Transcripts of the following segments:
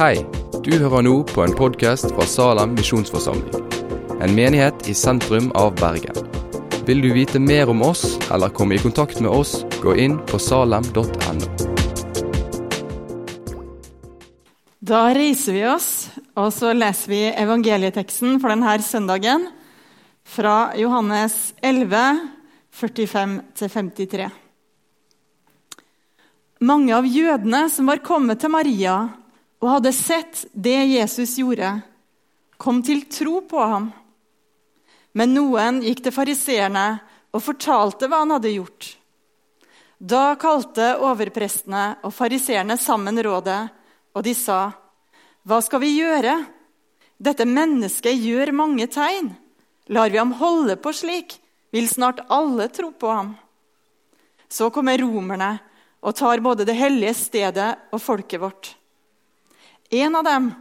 Hei, du hører nå på en podkast fra Salem misjonsforsamling. En menighet i sentrum av Bergen. Vil du vite mer om oss eller komme i kontakt med oss, gå inn på salem.no. Da reiser vi oss, og så leser vi evangelieteksten for denne søndagen fra Johannes 11, 45-53. Mange av jødene som var kommet til Maria og hadde sett det Jesus gjorde, kom til tro på ham. Men noen gikk til fariseerne og fortalte hva han hadde gjort. Da kalte overprestene og fariseerne sammen rådet, og de sa, 'Hva skal vi gjøre?' Dette mennesket gjør mange tegn. Lar vi ham holde på slik, vil snart alle tro på ham. Så kommer romerne og tar både det hellige stedet og folket vårt. En av dem,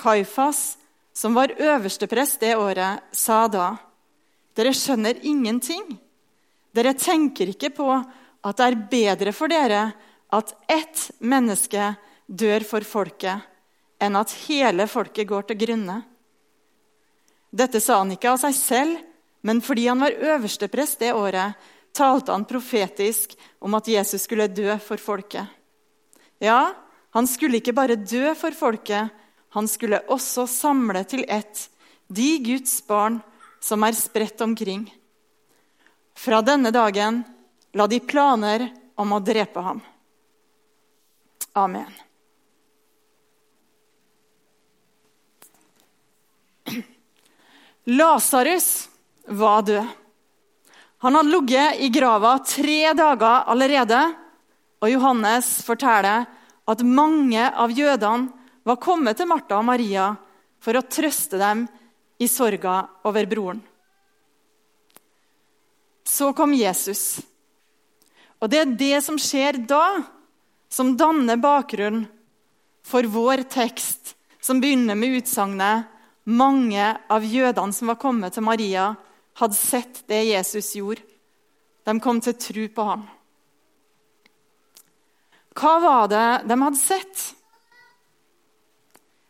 Kaifas, som var øversteprest det året, sa da.: Dere skjønner ingenting. Dere tenker ikke på at det er bedre for dere at ett menneske dør for folket, enn at hele folket går til grunne. Dette sa han ikke av seg selv, men fordi han var øversteprest det året, talte han profetisk om at Jesus skulle dø for folket. Ja, han skulle ikke bare dø for folket, han skulle også samle til ett de Guds barn som er spredt omkring. Fra denne dagen la de planer om å drepe ham. Amen. Lasarus var død. Han hadde ligget i grava tre dager allerede, og Johannes forteller at mange av jødene var kommet til Martha og Maria for å trøste dem i sorga over broren. Så kom Jesus. Og det er det som skjer da, som danner bakgrunnen for vår tekst, som begynner med utsagnet mange av jødene som var kommet til Maria, hadde sett det Jesus gjorde. De kom til tro på ham. Hva var det de hadde sett?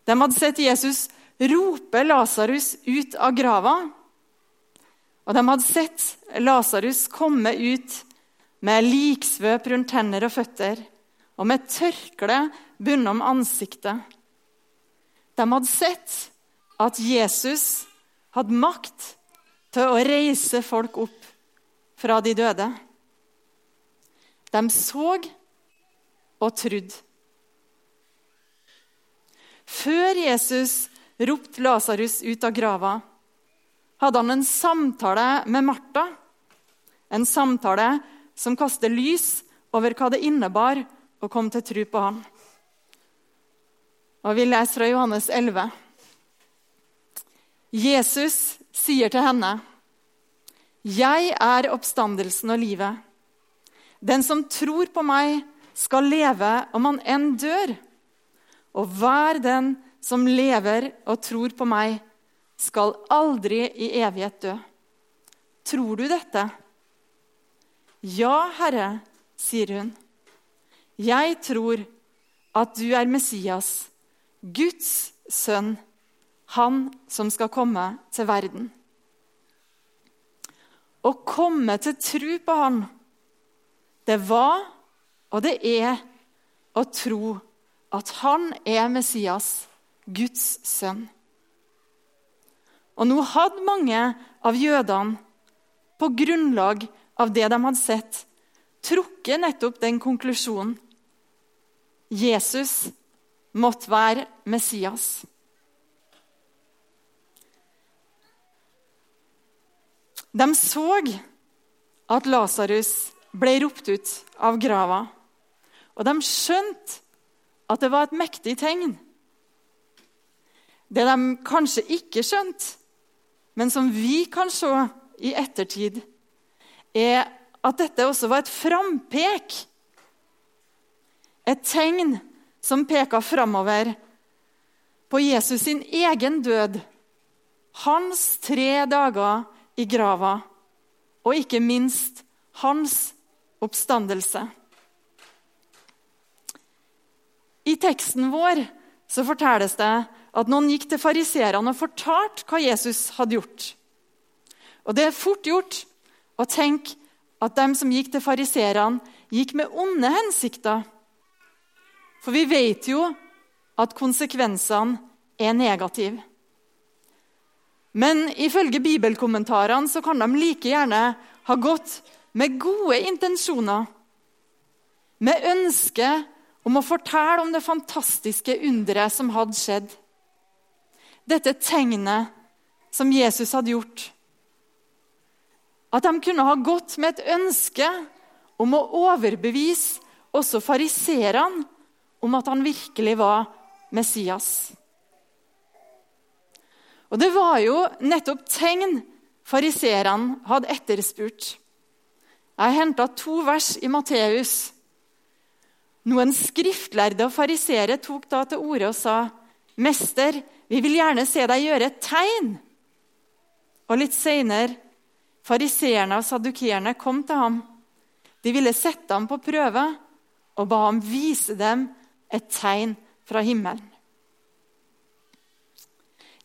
De hadde sett Jesus rope Lasarus ut av grava. Og de hadde sett Lasarus komme ut med liksvøp rundt hender og føtter og med tørkle bundet om ansiktet. De hadde sett at Jesus hadde makt til å reise folk opp fra de døde. De så og trodd. Før Jesus ropte Lasarus ut av grava, hadde han en samtale med Martha. En samtale som kaster lys over hva det innebar å komme til tro på ham. Og Vi leser fra Johannes 11. Jesus sier til henne, 'Jeg er oppstandelsen og livet.' 'Den som tror på meg, skal leve om han enn dør.' 'Og hver den som lever og tror på meg, skal aldri i evighet dø.' Tror du dette? Ja, Herre, sier hun. Jeg tror at du er Messias, Guds sønn han som skal komme til verden. Å komme til tro på han, det var og det er å tro at han er Messias, Guds sønn. Og nå hadde mange av jødene, på grunnlag av det de hadde sett, trukket nettopp den konklusjonen. Jesus måtte være Messias. De så at Lasarus ble ropt ut av grava, og de skjønte at det var et mektig tegn. Det de kanskje ikke skjønte, men som vi kan se i ettertid, er at dette også var et frampek. Et tegn som peka framover på Jesus sin egen død. Hans tre dager i grava, og ikke minst hans oppstandelse. I teksten vår så fortelles det at noen gikk til fariseerne og fortalte hva Jesus hadde gjort. Og Det er fort gjort å tenke at de som gikk til fariseerne, gikk med onde hensikter. For vi vet jo at konsekvensene er negative. Men ifølge bibelkommentarene så kan de like gjerne ha gått med gode intensjoner. Med ønske om å fortelle om det fantastiske underet som hadde skjedd. Dette tegnet som Jesus hadde gjort. At de kunne ha gått med et ønske om å overbevise også fariserene om at han virkelig var Messias. Og det var jo nettopp tegn fariserene hadde etterspurt. Jeg henta to vers i Matteus. Noen skriftlærde og farisere tok da til orde og sa, 'Mester, vi vil gjerne se deg gjøre et tegn.' Og litt seinere fariseerne og sadukeerne kom til ham. De ville sette ham på prøve og ba ham vise dem et tegn fra himmelen.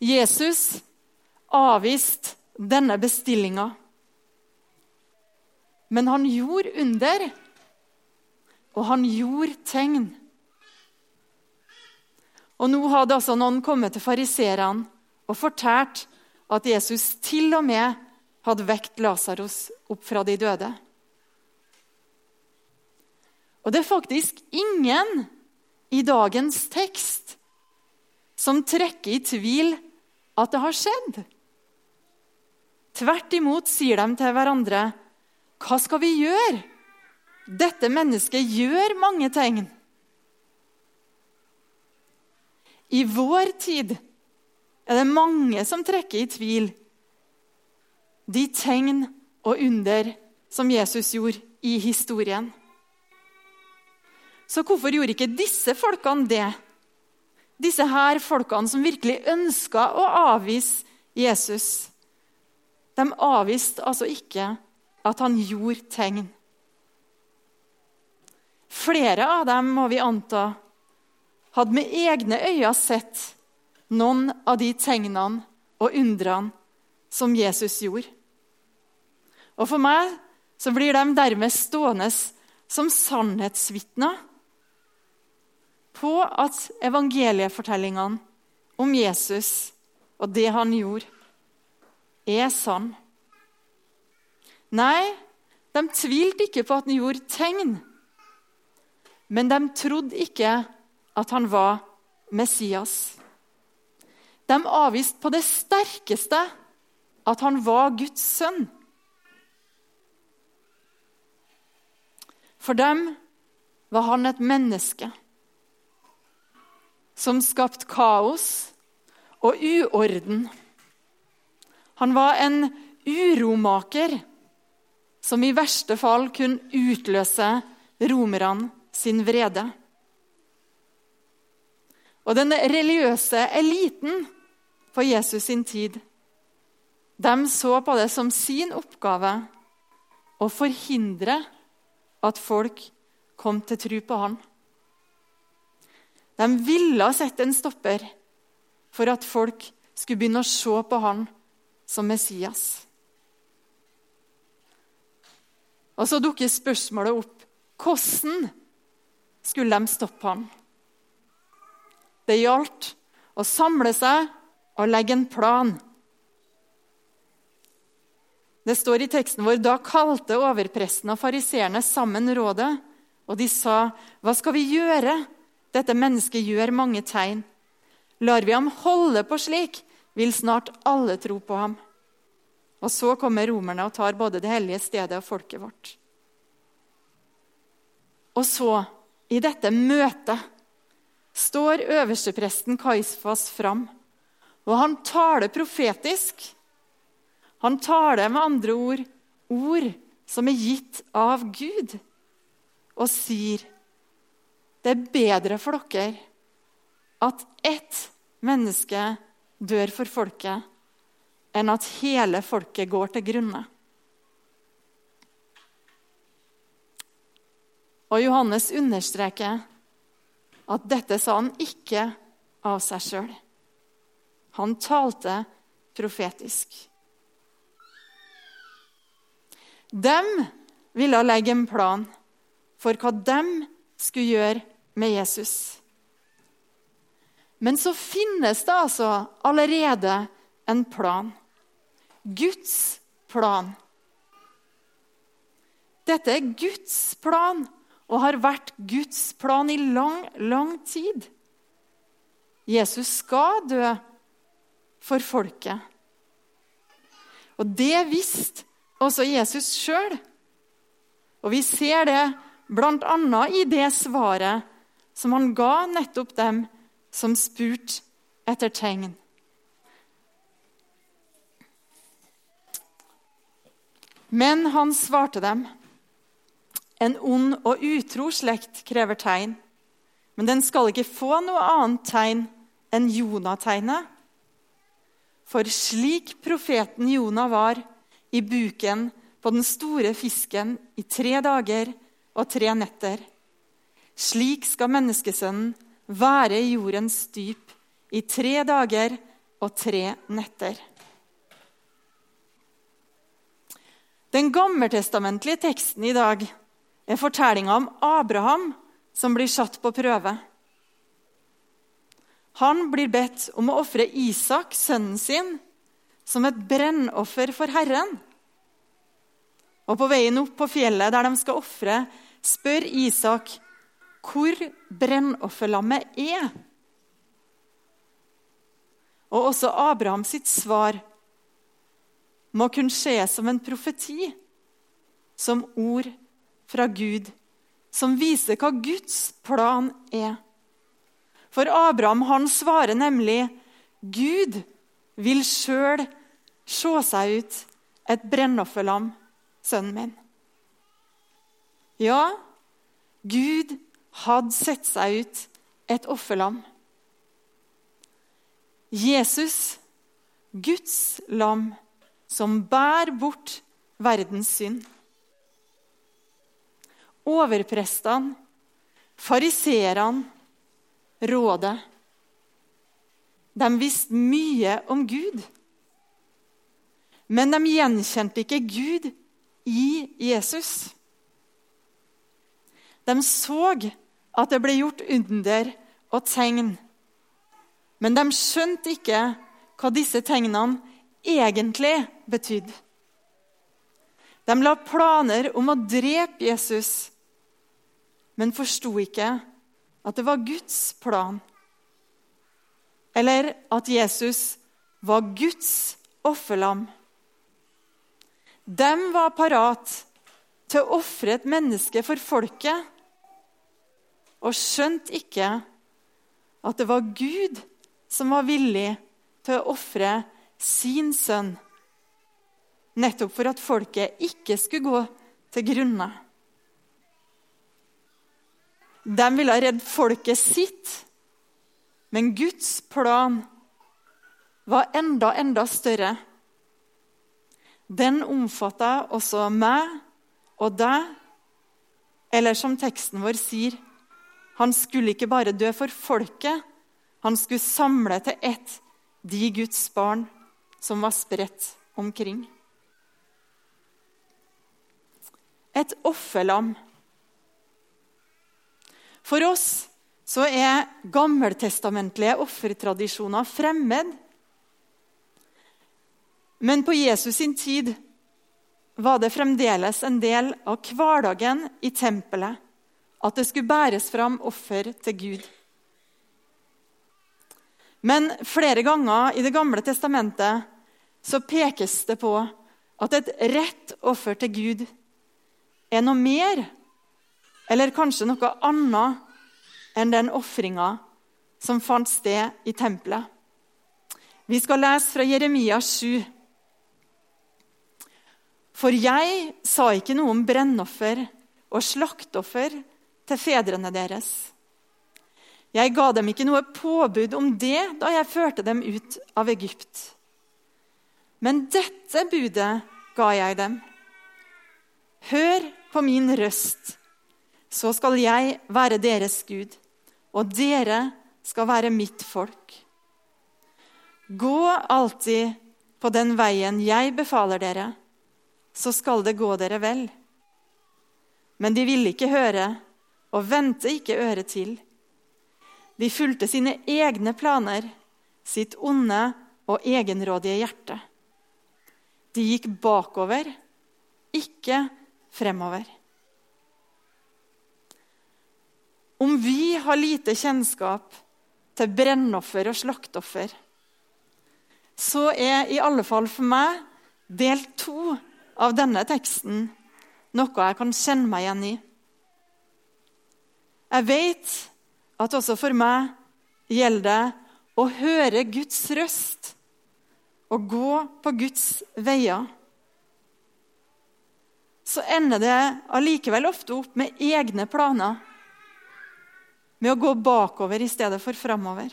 Jesus avviste denne bestillinga. Men han gjorde under, og han gjorde tegn. Og Nå hadde altså noen kommet til fariserene og fortalt at Jesus til og med hadde vekt Lasarus opp fra de døde. Og det er faktisk ingen i dagens tekst som trekker i tvil at det har skjedd. Tvert imot sier de til hverandre, 'Hva skal vi gjøre?' Dette mennesket gjør mange tegn. I vår tid er det mange som trekker i tvil de tegn og under som Jesus gjorde i historien. Så hvorfor gjorde ikke disse folkene det? Disse her folkene som virkelig ønska å avvise Jesus. De avviste altså ikke at han gjorde tegn. Flere av dem, må vi anta, hadde med egne øyne sett noen av de tegnene og undrene som Jesus gjorde. Og For meg så blir de dermed stående som sannhetsvitner på at evangeliefortellingene om Jesus og det han gjorde, er sann. Nei, de tvilte ikke på at han gjorde tegn. Men de trodde ikke at han var Messias. De avviste på det sterkeste at han var Guds sønn. For dem var han et menneske som skapte kaos og uorden. Han var en uromaker som i verste fall kunne utløse romerne sin vrede. Og den religiøse eliten på Jesus sin tid de så på det som sin oppgave å forhindre at folk kom til tro på han. De ville sette en stopper for at folk skulle begynne å se på han som Messias. Og Så dukker spørsmålet opp hvordan skulle de stoppe ham. Det gjaldt å samle seg og legge en plan. Det står i teksten vår da kalte overpresten og fariseerne sammen rådet, og de sa, 'Hva skal vi gjøre? Dette mennesket gjør mange tegn.' 'Lar vi ham holde på slik, vil snart alle tro på ham.' Og så kommer romerne og tar både det hellige stedet og folket vårt. Og så, i dette møtet, står øverstepresten Kaisfas fram, og han taler profetisk. Han taler med andre ord ord som er gitt av Gud, og sier det er bedre for dere at ett menneske dør for folket, enn at hele folket går til grunne. Og Johannes understreker at dette sa han ikke av seg sjøl. Han talte profetisk. De ville legge en plan for hva de skulle gjøre med Jesus. Men så finnes det altså allerede en plan. Guds plan. Dette er Guds plan og har vært Guds plan i lang, lang tid. Jesus skal dø for folket. Og det visste også Jesus sjøl. Og vi ser det bl.a. i det svaret som han ga nettopp dem som spurte etter tegn. Men han svarte dem. En ond og utro slekt krever tegn, men den skal ikke få noe annet tegn enn Jonategnet. For slik profeten Jonah var i buken på den store fisken i tre dager og tre netter, slik skal menneskesønnen være i jordens dyp i tre dager og tre netter. Den gammeltestamentlige teksten i dag er fortellinga om Abraham som blir satt på prøve. Han blir bedt om å ofre Isak, sønnen sin, som et brennoffer for Herren. Og På veien opp på fjellet der de skal ofre, spør Isak hvor brennofferlammet er. Og også Abraham sitt svar må kunne skje som en profeti, som ord fra Gud, som viser hva Guds plan er. For Abraham han svarer nemlig Gud vil sjøl se seg ut et brennofferlam, sønnen min. Ja, Gud hadde sett seg ut et offerlam. Jesus, Guds lam, som bærer bort verdens synd. Overprestene, fariseerne, rådet. De visste mye om Gud. Men de gjenkjente ikke Gud i Jesus. De så at det ble gjort under og tegn. Men de skjønte ikke hva disse tegnene egentlig betydde. De la planer om å drepe Jesus, men forsto ikke at det var Guds plan. Eller at Jesus var Guds offerlam. De var parat til å ofre et menneske for folket og skjønte ikke at det var Gud som var villig til å ofre sin sønn, nettopp for at folket ikke skulle gå til grunne. De ville redde folket sitt, men Guds plan var enda, enda større. Den omfatta også meg og deg, eller som teksten vår sier, han skulle ikke bare dø for folket, han skulle samle til ett de Guds barn som var spredt omkring. Et offerlam. For oss så er gammeltestamentlige offertradisjoner fremmed. Men på Jesus sin tid var det fremdeles en del av hverdagen i tempelet at det skulle bæres fram offer til Gud. Men flere ganger i Det gamle testamentet så pekes det på at et rett offer til Gud er noe mer, eller kanskje noe annet, enn den ofringa som fant sted i tempelet. Vi skal lese fra Jeremia 7. For jeg sa ikke noe om brennoffer og slaktoffer til fedrene deres. Jeg ga dem ikke noe påbud om det da jeg førte dem ut av Egypt. Men dette budet ga jeg dem. Hør på min røst, så skal jeg være deres Gud, og dere skal være mitt folk. Gå alltid på den veien jeg befaler dere, så skal det gå dere vel. Men de ville ikke høre og vendte ikke øret til. De fulgte sine egne planer, sitt onde og egenrådige hjerte. De gikk bakover, ikke fremover. Om vi har lite kjennskap til brennoffer og slaktoffer, så er i alle fall for meg del to av denne teksten noe jeg kan kjenne meg igjen i. Jeg vet at også for meg gjelder det å høre Guds røst og gå på Guds veier. Så ender det allikevel ofte opp med egne planer med å gå bakover i stedet for framover.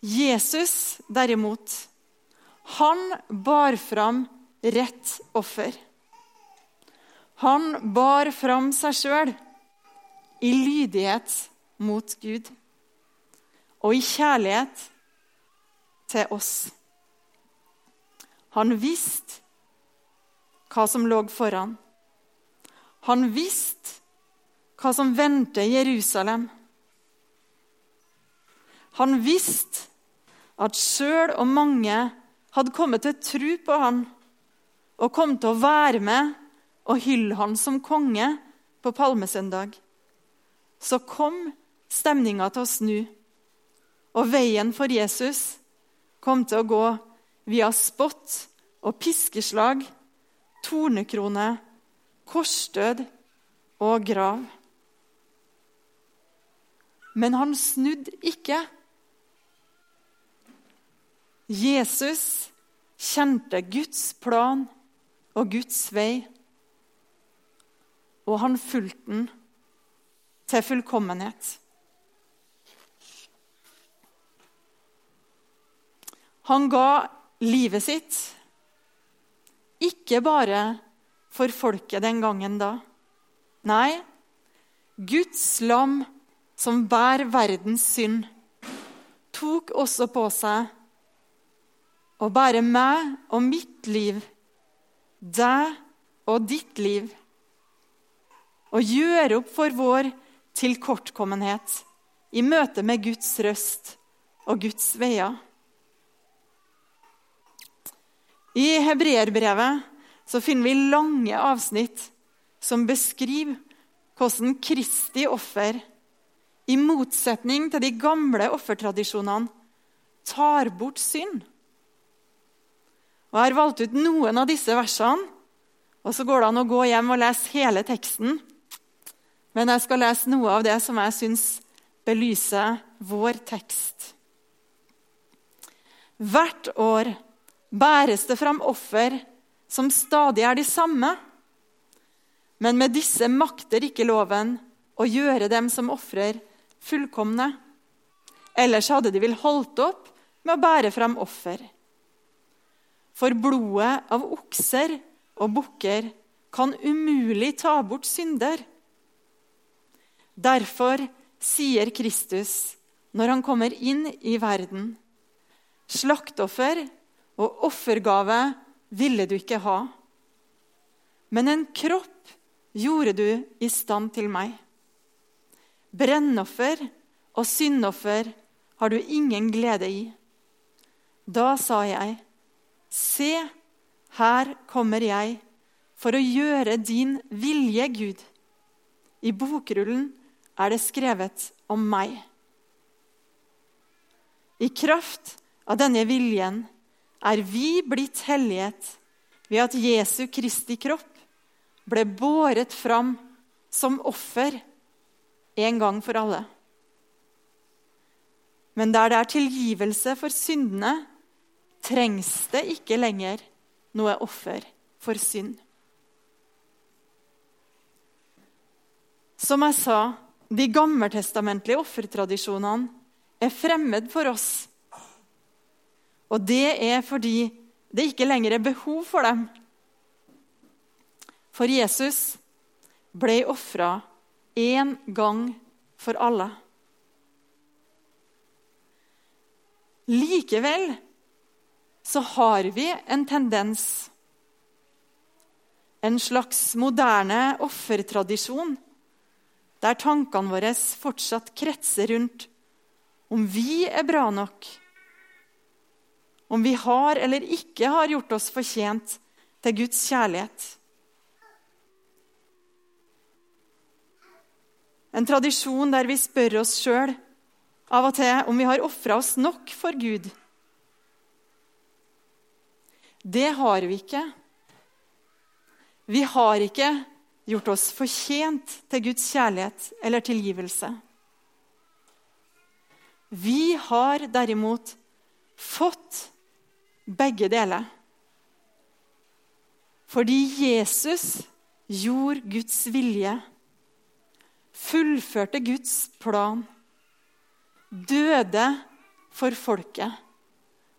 Jesus, derimot, han bar fram rett offer. Han bar fram seg sjøl i lydighet mot Gud og i kjærlighet til oss. Han visste hva som lå foran. Han visste hva som venter Jerusalem. Han visste at sjøl om mange hadde kommet til tro på han og kom til å være med og hylle han som konge på palmesøndag, så kom stemninga til å snu. Og veien for Jesus kom til å gå via spott og piskeslag, tornekrone, korsdød og grav. Men han snudde ikke. Jesus kjente Guds plan og Guds vei, og han fulgte den til fullkommenhet. Han ga livet sitt ikke bare for folket den gangen da. Nei, Guds lam som bærer verdens synd, tok også på seg å bære meg og mitt liv, deg og ditt liv, og gjøre opp for vår tilkortkommenhet i møte med Guds røst og Guds veier. I hebreerbrevet finner vi lange avsnitt som beskriver hvordan Kristi offer i motsetning til de gamle offertradisjonene, tar bort synd. Og Jeg har valgt ut noen av disse versene, og så går det an å gå hjem og lese hele teksten. Men jeg skal lese noe av det som jeg syns belyser vår tekst. Hvert år bæres det fram offer som stadig er de samme. Men med disse makter ikke loven å gjøre dem som ofrer, fullkomne. Ellers hadde de vel holdt opp med å bære fram offer. For blodet av okser og bukker kan umulig ta bort synder. Derfor sier Kristus når han kommer inn i verden, slaktoffer og offergave ville du ikke ha, men en kropp gjorde du i stand til meg. Brennoffer og syndoffer har du ingen glede i. Da sa jeg, Se, her kommer jeg for å gjøre din vilje, Gud. I bokrullen er det skrevet om meg. I kraft av denne viljen er vi blitt hellighet ved at Jesu Kristi kropp ble båret fram som offer en gang for alle. Men der det er tilgivelse for syndene, trengs det ikke lenger noe offer for synd. Som jeg sa, de gammeltestamentlige offertradisjonene er fremmed for oss. Og det er fordi det ikke lenger er behov for dem. For Jesus ble ofra én gang for alle. Likevel så har vi en tendens En slags moderne offertradisjon der tankene våre fortsatt kretser rundt om vi er bra nok, om vi har eller ikke har gjort oss fortjent til Guds kjærlighet. En tradisjon der vi spør oss sjøl av og til om vi har ofra oss nok for Gud. Det har vi ikke. Vi har ikke gjort oss fortjent til Guds kjærlighet eller tilgivelse. Vi har derimot fått begge deler. Fordi Jesus gjorde Guds vilje, fullførte Guds plan døde for folket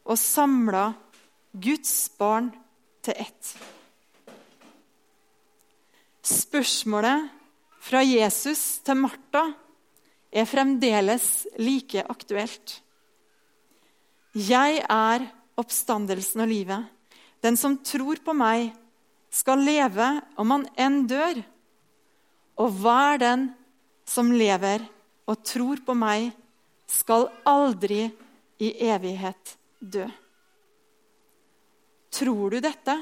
og samla Guds barn til ett. Spørsmålet fra Jesus til Martha er fremdeles like aktuelt. Jeg er oppstandelsen og livet. Den som tror på meg, skal leve om han enn dør. Og hver den som lever og tror på meg, skal aldri i evighet dø. Tror du dette?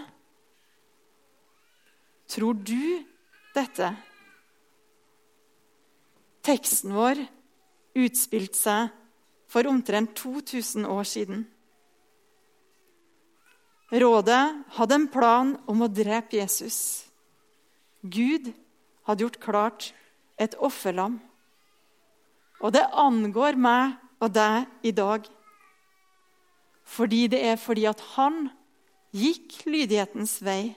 Tror du dette? Teksten vår utspilte seg for omtrent 2000 år siden. Rådet hadde en plan om å drepe Jesus. Gud hadde gjort klart et offerlam. Og det angår meg og deg i dag. Fordi det er fordi at han gikk lydighetens vei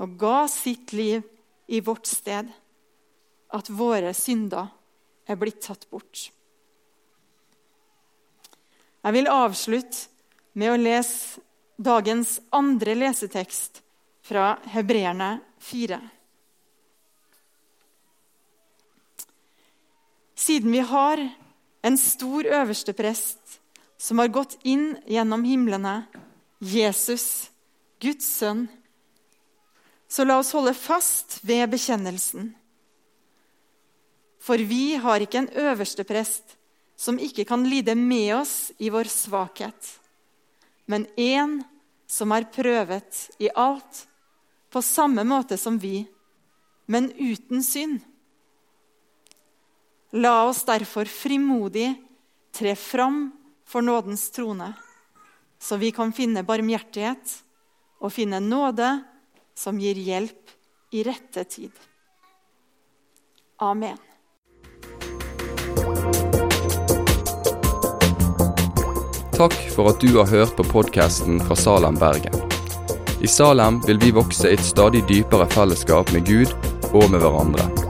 og ga sitt liv i vårt sted, at våre synder er blitt tatt bort. Jeg vil avslutte med å lese dagens andre lesetekst fra Hebreerne 4. Siden vi har en stor øverste prest som har gått inn gjennom himlene, Jesus, Guds sønn, så la oss holde fast ved bekjennelsen. For vi har ikke en øverste prest som ikke kan lide med oss i vår svakhet, men en som er prøvet i alt, på samme måte som vi, men uten synd. La oss derfor frimodig tre fram for nådens trone, så vi kan finne barmhjertighet og finne nåde som gir hjelp i rette tid. Amen. Takk for at du har hørt på podkasten fra Salem, Bergen. I Salem vil vi vokse i et stadig dypere fellesskap med Gud og med hverandre.